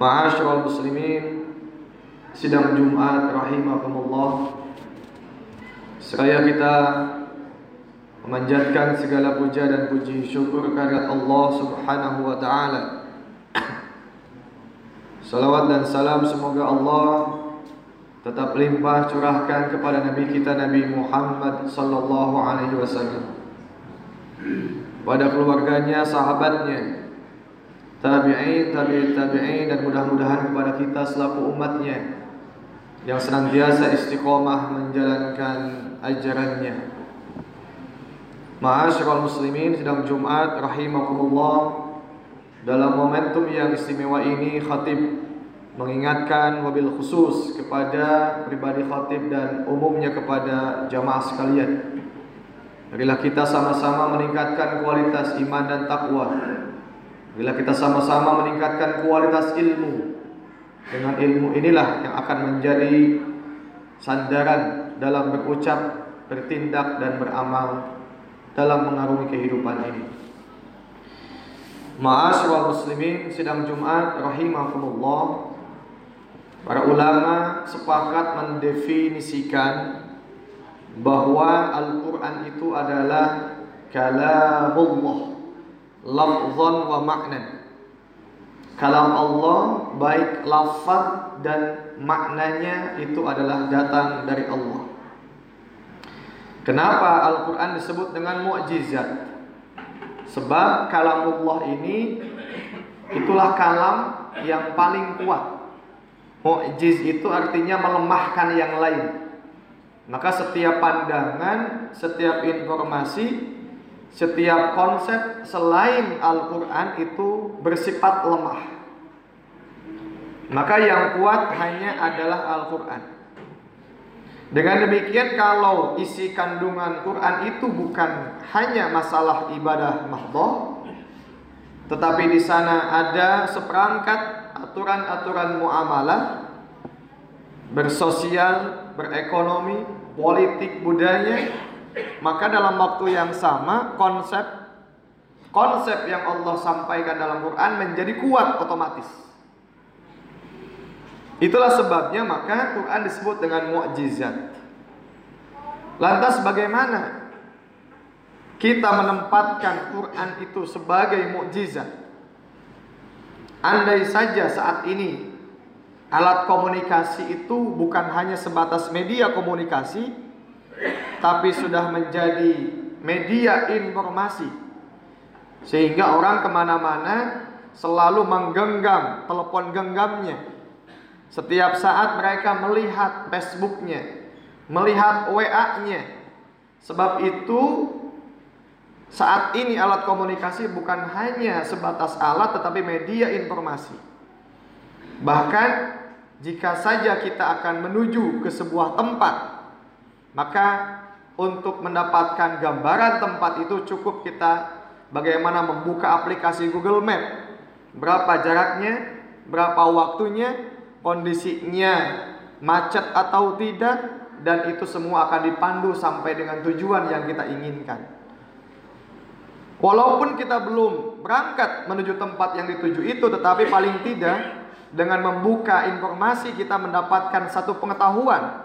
Ma'asyiral muslimin Sidang Jumat rahimakumullah Seraya kita memanjatkan segala puja dan puji syukur kehadirat Allah Subhanahu wa taala. Salawat dan salam semoga Allah tetap limpah curahkan kepada nabi kita Nabi Muhammad sallallahu alaihi wasallam. Pada keluarganya, sahabatnya, tabi'in, tabi'in, tabi'in dan mudah-mudahan kepada kita selaku umatnya yang senantiasa istiqomah menjalankan ajarannya. Ma'asyiral muslimin sedang Jumat rahimakumullah dalam momentum yang istimewa ini khatib mengingatkan wabil khusus kepada pribadi khatib dan umumnya kepada jamaah sekalian. Marilah kita sama-sama meningkatkan kualitas iman dan takwa Bila kita sama-sama meningkatkan kualitas ilmu Dengan ilmu inilah yang akan menjadi sandaran dalam berucap, bertindak dan beramal Dalam mengarungi kehidupan ini. Ma'asyiral muslimin sidang Jumat rahimahumullah Para ulama sepakat mendefinisikan bahwa Al-Quran itu adalah kalamullah lafzan wa maknan. Kalam Allah baik lafaz dan maknanya itu adalah datang dari Allah. Kenapa Al-Quran disebut dengan mu'jizat sebab kalamullah ini itulah kalam yang paling kuat. Mu'jiz itu artinya melemahkan yang lain. Maka setiap pandangan, setiap informasi setiap konsep selain Al-Quran itu bersifat lemah. Maka yang kuat hanya adalah Al-Quran. Dengan demikian kalau isi kandungan Quran itu bukan hanya masalah ibadah mahdoh, tetapi di sana ada seperangkat aturan-aturan muamalah, bersosial, berekonomi, politik, budaya, maka dalam waktu yang sama konsep konsep yang Allah sampaikan dalam Quran menjadi kuat otomatis. Itulah sebabnya maka Quran disebut dengan mukjizat. Lantas bagaimana kita menempatkan Quran itu sebagai mukjizat? Andai saja saat ini alat komunikasi itu bukan hanya sebatas media komunikasi, tapi sudah menjadi media informasi. Sehingga orang ke mana-mana selalu menggenggam telepon genggamnya. Setiap saat mereka melihat Facebooknya melihat WA-nya sebab itu saat ini alat komunikasi bukan hanya sebatas alat tetapi media informasi. Bahkan jika saja kita akan menuju ke sebuah tempat maka untuk mendapatkan gambaran tempat itu cukup kita bagaimana membuka aplikasi Google Map. Berapa jaraknya, berapa waktunya, kondisinya macet atau tidak dan itu semua akan dipandu sampai dengan tujuan yang kita inginkan. Walaupun kita belum berangkat menuju tempat yang dituju itu tetapi paling tidak dengan membuka informasi kita mendapatkan satu pengetahuan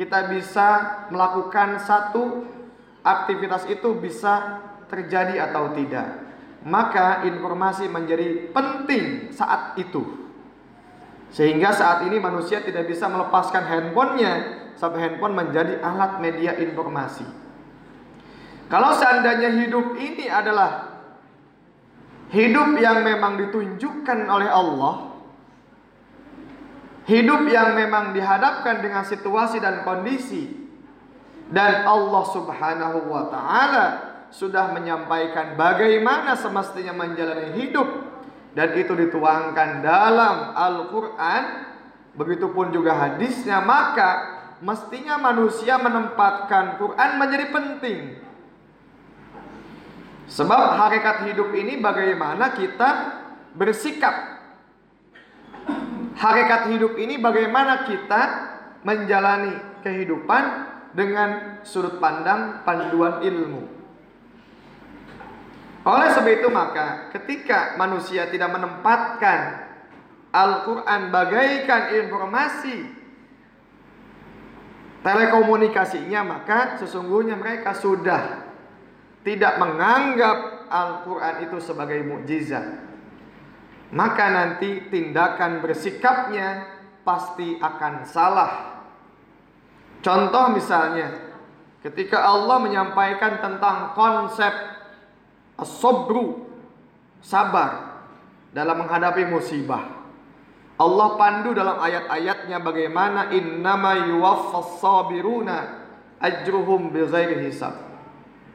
kita bisa melakukan satu aktivitas itu bisa terjadi atau tidak. Maka informasi menjadi penting saat itu. Sehingga saat ini manusia tidak bisa melepaskan handphonenya sampai handphone menjadi alat media informasi. Kalau seandainya hidup ini adalah hidup yang memang ditunjukkan oleh Allah, Hidup yang memang dihadapkan dengan situasi dan kondisi. Dan Allah Subhanahu wa taala sudah menyampaikan bagaimana semestinya menjalani hidup. Dan itu dituangkan dalam Al-Qur'an. Begitupun juga hadisnya maka mestinya manusia menempatkan Quran menjadi penting. Sebab hakikat hidup ini bagaimana kita bersikap hakikat hidup ini bagaimana kita menjalani kehidupan dengan sudut pandang panduan ilmu. Oleh sebab itu maka ketika manusia tidak menempatkan Al-Quran bagaikan informasi telekomunikasinya maka sesungguhnya mereka sudah tidak menganggap Al-Quran itu sebagai mukjizat. Maka nanti tindakan bersikapnya pasti akan salah. Contoh misalnya, ketika Allah menyampaikan tentang konsep as-sabru, sabar dalam menghadapi musibah. Allah pandu dalam ayat-ayatnya bagaimana innama yuwaffas sabiruna ajruhum bighairi hisab.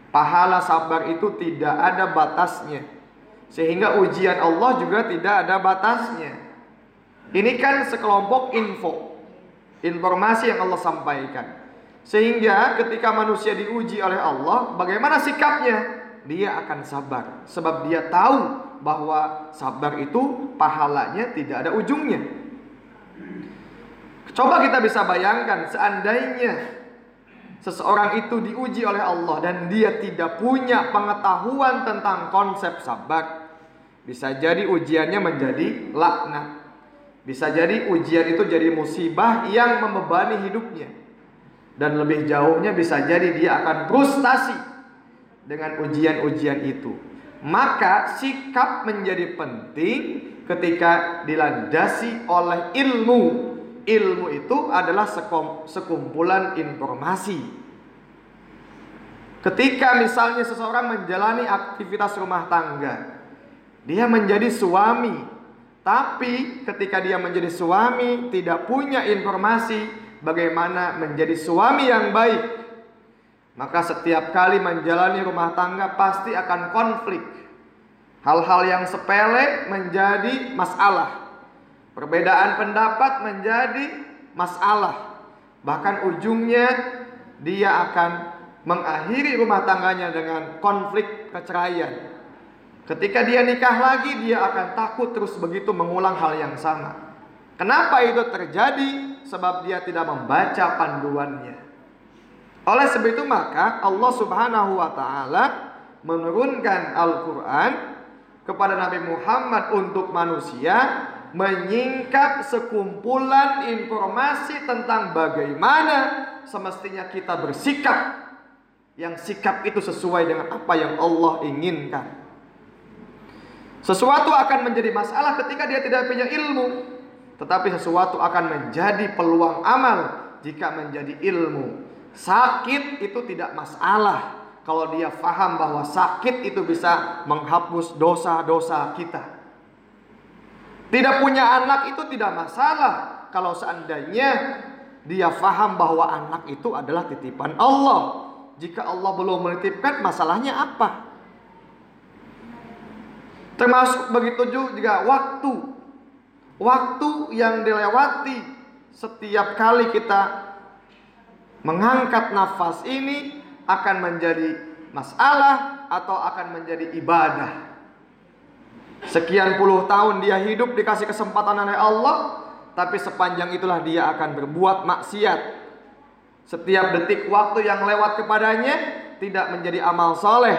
Pahala sabar itu tidak ada batasnya. Sehingga ujian Allah juga tidak ada batasnya. Ini kan sekelompok info. Informasi yang Allah sampaikan. Sehingga ketika manusia diuji oleh Allah, bagaimana sikapnya? Dia akan sabar sebab dia tahu bahwa sabar itu pahalanya tidak ada ujungnya. Coba kita bisa bayangkan seandainya seseorang itu diuji oleh Allah dan dia tidak punya pengetahuan tentang konsep sabar, bisa jadi ujiannya menjadi laknat. Bisa jadi ujian itu jadi musibah yang membebani hidupnya. Dan lebih jauhnya bisa jadi dia akan frustasi dengan ujian-ujian itu maka sikap menjadi penting ketika dilandasi oleh ilmu. Ilmu itu adalah sekumpulan informasi. Ketika misalnya seseorang menjalani aktivitas rumah tangga, dia menjadi suami, tapi ketika dia menjadi suami tidak punya informasi bagaimana menjadi suami yang baik, maka setiap kali menjalani rumah tangga pasti akan konflik Hal-hal yang sepele menjadi masalah. Perbedaan pendapat menjadi masalah. Bahkan ujungnya dia akan mengakhiri rumah tangganya dengan konflik keceraian. Ketika dia nikah lagi, dia akan takut terus begitu mengulang hal yang sama. Kenapa itu terjadi? Sebab dia tidak membaca panduannya. Oleh sebab itu maka Allah Subhanahu wa taala menurunkan Al-Qur'an kepada Nabi Muhammad untuk manusia menyingkap sekumpulan informasi tentang bagaimana semestinya kita bersikap yang sikap itu sesuai dengan apa yang Allah inginkan. Sesuatu akan menjadi masalah ketika dia tidak punya ilmu, tetapi sesuatu akan menjadi peluang amal jika menjadi ilmu. Sakit itu tidak masalah, kalau dia faham bahwa sakit itu bisa menghapus dosa-dosa kita. Tidak punya anak itu tidak masalah kalau seandainya dia faham bahwa anak itu adalah titipan Allah. Jika Allah belum menitipkan, masalahnya apa? Termasuk begitu juga waktu. Waktu yang dilewati setiap kali kita mengangkat nafas ini akan menjadi masalah atau akan menjadi ibadah. Sekian puluh tahun dia hidup dikasih kesempatan oleh Allah, tapi sepanjang itulah dia akan berbuat maksiat. Setiap detik waktu yang lewat kepadanya tidak menjadi amal soleh,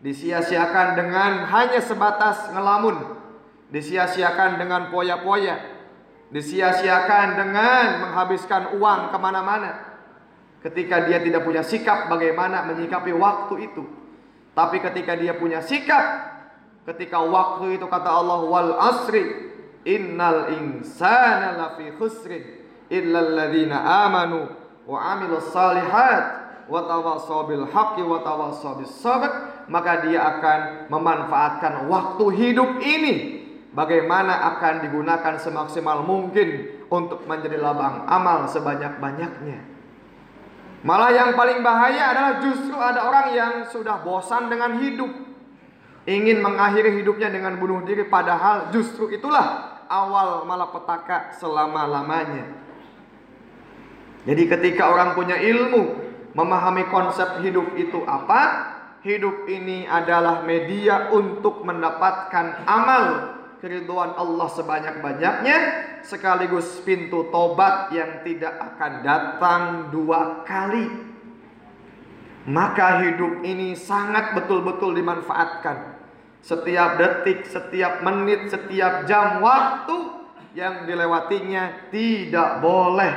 disia-siakan dengan hanya sebatas ngelamun, disia-siakan dengan poya-poya, disia-siakan dengan menghabiskan uang ke mana-mana. Ketika dia tidak punya sikap bagaimana menyikapi waktu itu. Tapi ketika dia punya sikap, ketika waktu itu kata Allah wal asri innal insana lafi khusrin illal ladzina amanu wa amilus salihat wa tawassaw bil haqqi wa tawassaw bis sabr maka dia akan memanfaatkan waktu hidup ini bagaimana akan digunakan semaksimal mungkin untuk menjadi labang amal sebanyak-banyaknya. Malah yang paling bahaya adalah justru ada orang yang sudah bosan dengan hidup. Ingin mengakhiri hidupnya dengan bunuh diri padahal justru itulah awal malapetaka selama-lamanya. Jadi ketika orang punya ilmu, memahami konsep hidup itu apa? Hidup ini adalah media untuk mendapatkan amal keriduan Allah sebanyak-banyaknya sekaligus pintu tobat yang tidak akan datang dua kali. Maka hidup ini sangat betul-betul dimanfaatkan. Setiap detik, setiap menit, setiap jam waktu yang dilewatinya tidak boleh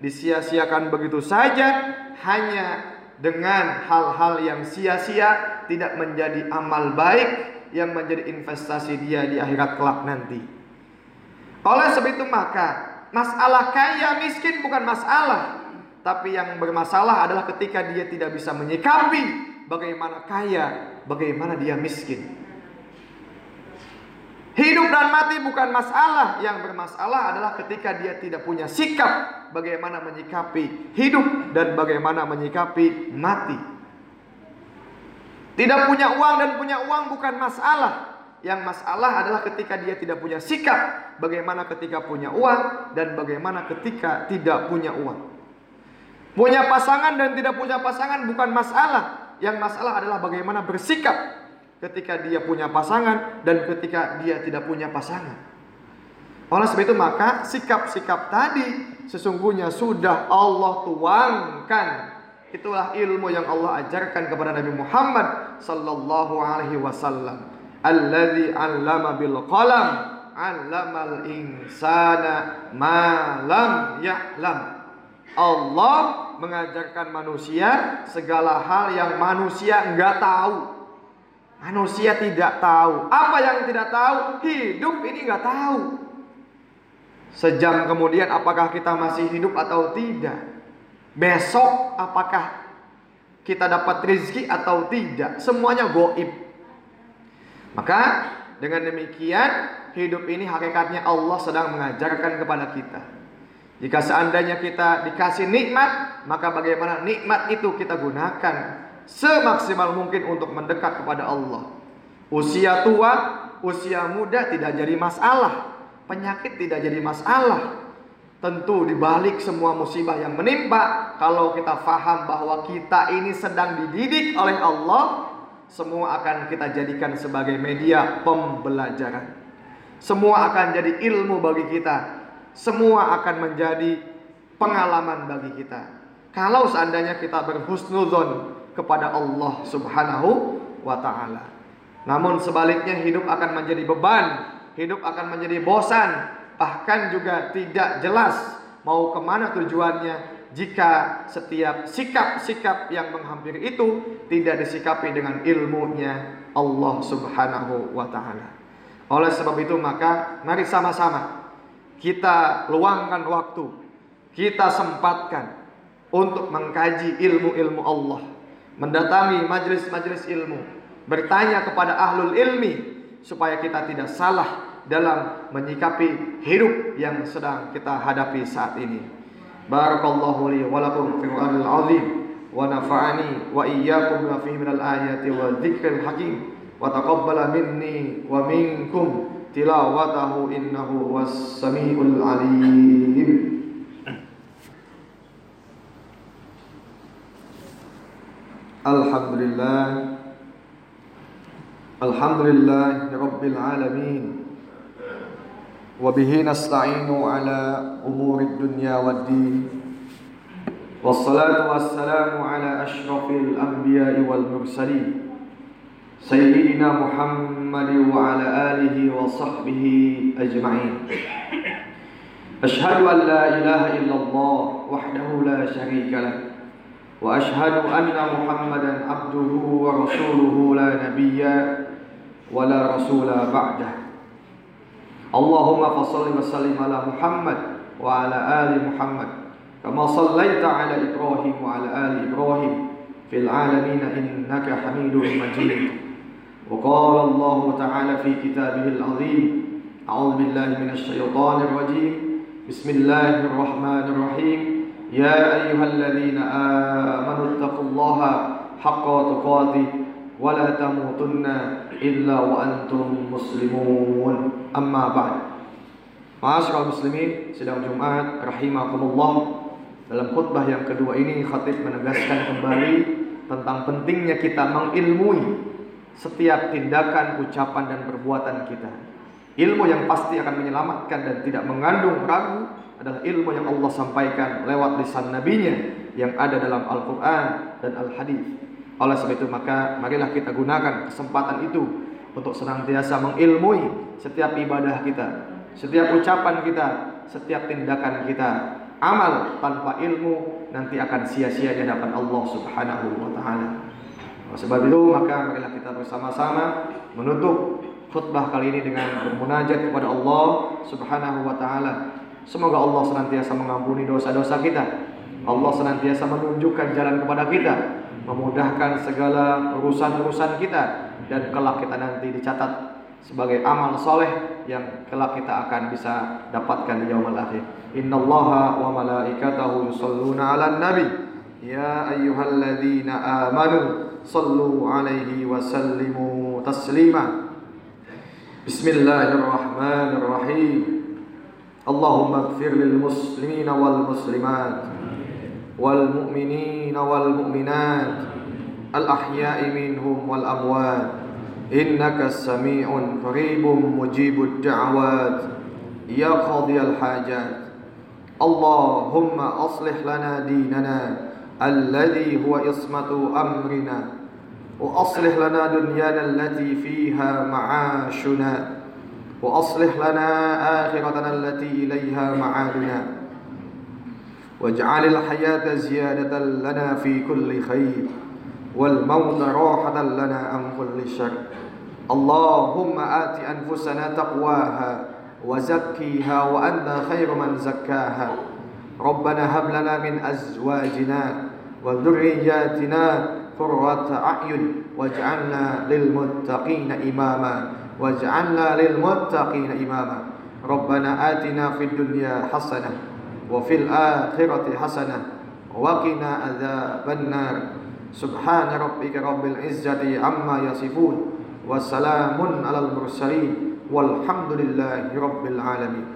disia-siakan begitu saja hanya dengan hal-hal yang sia-sia tidak menjadi amal baik yang menjadi investasi dia di akhirat kelak nanti. Oleh sebab itu maka masalah kaya miskin bukan masalah, tapi yang bermasalah adalah ketika dia tidak bisa menyikapi bagaimana kaya, bagaimana dia miskin. Hidup dan mati bukan masalah, yang bermasalah adalah ketika dia tidak punya sikap bagaimana menyikapi hidup dan bagaimana menyikapi mati. Tidak punya uang dan punya uang bukan masalah. Yang masalah adalah ketika dia tidak punya sikap, bagaimana ketika punya uang dan bagaimana ketika tidak punya uang. Punya pasangan dan tidak punya pasangan bukan masalah. Yang masalah adalah bagaimana bersikap ketika dia punya pasangan dan ketika dia tidak punya pasangan. Oleh sebab itu maka sikap-sikap tadi sesungguhnya sudah Allah tuangkan. Itulah ilmu yang Allah ajarkan kepada Nabi Muhammad sallallahu alaihi wasallam. Alladzi 'allama bil qalam 'allamal insana ma lam ya'lam. Allah mengajarkan manusia segala hal yang manusia enggak tahu. Manusia tidak tahu. Apa yang tidak tahu? Hidup ini nggak tahu. Sejam kemudian apakah kita masih hidup atau tidak? Besok apakah kita dapat rezeki atau tidak? Semuanya goib. Maka dengan demikian hidup ini hakikatnya Allah sedang mengajarkan kepada kita. Jika seandainya kita dikasih nikmat, maka bagaimana nikmat itu kita gunakan semaksimal mungkin untuk mendekat kepada Allah. Usia tua, usia muda tidak jadi masalah. Penyakit tidak jadi masalah. Tentu dibalik semua musibah yang menimpa, kalau kita faham bahwa kita ini sedang dididik oleh Allah, semua akan kita jadikan sebagai media pembelajaran. Semua akan jadi ilmu bagi kita. Semua akan menjadi pengalaman bagi kita. Kalau seandainya kita berhusnuzon kepada Allah Subhanahu wa taala. Namun sebaliknya hidup akan menjadi beban, hidup akan menjadi bosan, bahkan juga tidak jelas mau ke mana tujuannya jika setiap sikap-sikap yang menghampiri itu tidak disikapi dengan ilmunya Allah Subhanahu wa taala. Oleh sebab itu maka mari sama-sama kita luangkan waktu, kita sempatkan untuk mengkaji ilmu-ilmu Allah mendatangi majelis-majelis ilmu, bertanya kepada ahlul ilmi supaya kita tidak salah dalam menyikapi hidup yang sedang kita hadapi saat ini. Barakallahu li wa lakum fil Qur'anil azim wa nafa'ani wa iyyakum bima fihi minal ayati wa dzikril hakim wa taqabbala minni wa minkum tilawatahu innahu was samiul alim. الحمد لله الحمد لله رب العالمين. وبه نستعين على أمور الدنيا والدين. والصلاة والسلام على أشرف الأنبياء والمرسلين. سيدنا محمد وعلى آله وصحبه أجمعين. أشهد أن لا إله إلا الله وحده لا شريك له. وأشهد أن محمدا عبده ورسوله لا نبي ولا رسول بعده. اللهم فصل وسلم على محمد وعلى آل محمد كما صليت على إبراهيم وعلى آل إبراهيم في العالمين إنك حميد مجيد. وقال الله تعالى في كتابه العظيم أعوذ بالله من الشيطان الرجيم. بسم الله الرحمن الرحيم. يا أيها الذين آمنوا اتقوا الله حق تقاته ولا تموتن إلا وأنتم مسلمون أما بعد Ma'asyiral muslimin sidang Jumat rahimakumullah dalam khutbah yang kedua ini khatib menegaskan kembali tentang pentingnya kita mengilmui setiap tindakan, ucapan dan perbuatan kita. Ilmu yang pasti akan menyelamatkan dan tidak mengandung ragu adalah ilmu yang Allah sampaikan lewat lisan nabinya yang ada dalam Al-Quran dan Al-Hadis. Oleh sebab itu maka marilah kita gunakan kesempatan itu untuk senantiasa mengilmui setiap ibadah kita, setiap ucapan kita, setiap tindakan kita. Amal tanpa ilmu nanti akan sia-sia di hadapan Allah Subhanahu wa taala. Sebab itu maka marilah kita bersama-sama menutup khutbah kali ini dengan bermunajat kepada Allah Subhanahu wa taala. Semoga Allah senantiasa mengampuni dosa-dosa kita. Allah senantiasa menunjukkan jalan kepada kita, memudahkan segala urusan-urusan kita dan kelak kita nanti dicatat sebagai amal soleh yang kelak kita akan bisa dapatkan di yaumul akhir. Innallaha wa malaikatahu yusalluna 'alan nabi. Ya ayyuhalladzina amanu sallu 'alaihi wa sallimu taslima. Bismillahirrahmanirrahim. اللهم اغفر للمسلمين والمسلمات والمؤمنين والمؤمنات الأحياء منهم والأموات إنك سميع قريب مجيب الدعوات يا قاضي الحاجات اللهم أصلح لنا ديننا الذي هو عصمة أمرنا وأصلح لنا دنيانا التي فيها معاشنا وأصلح لنا آخرتنا التي إليها معادنا. واجعل الحياة زيادة لنا في كل خير والموت راحة لنا عن كل شر. اللهم آت أنفسنا تقواها وزكيها وأنت خير من زكاها. ربنا هب لنا من أزواجنا وذرياتنا قرة أعين واجعلنا للمتقين إماما. واجعلنا للمتقين إماما. ربنا آتنا في الدنيا حسنة وفي الآخرة حسنة وقنا عذاب النار. سبحان ربك رب العزة عما يصفون وسلام على المرسلين والحمد لله رب العالمين.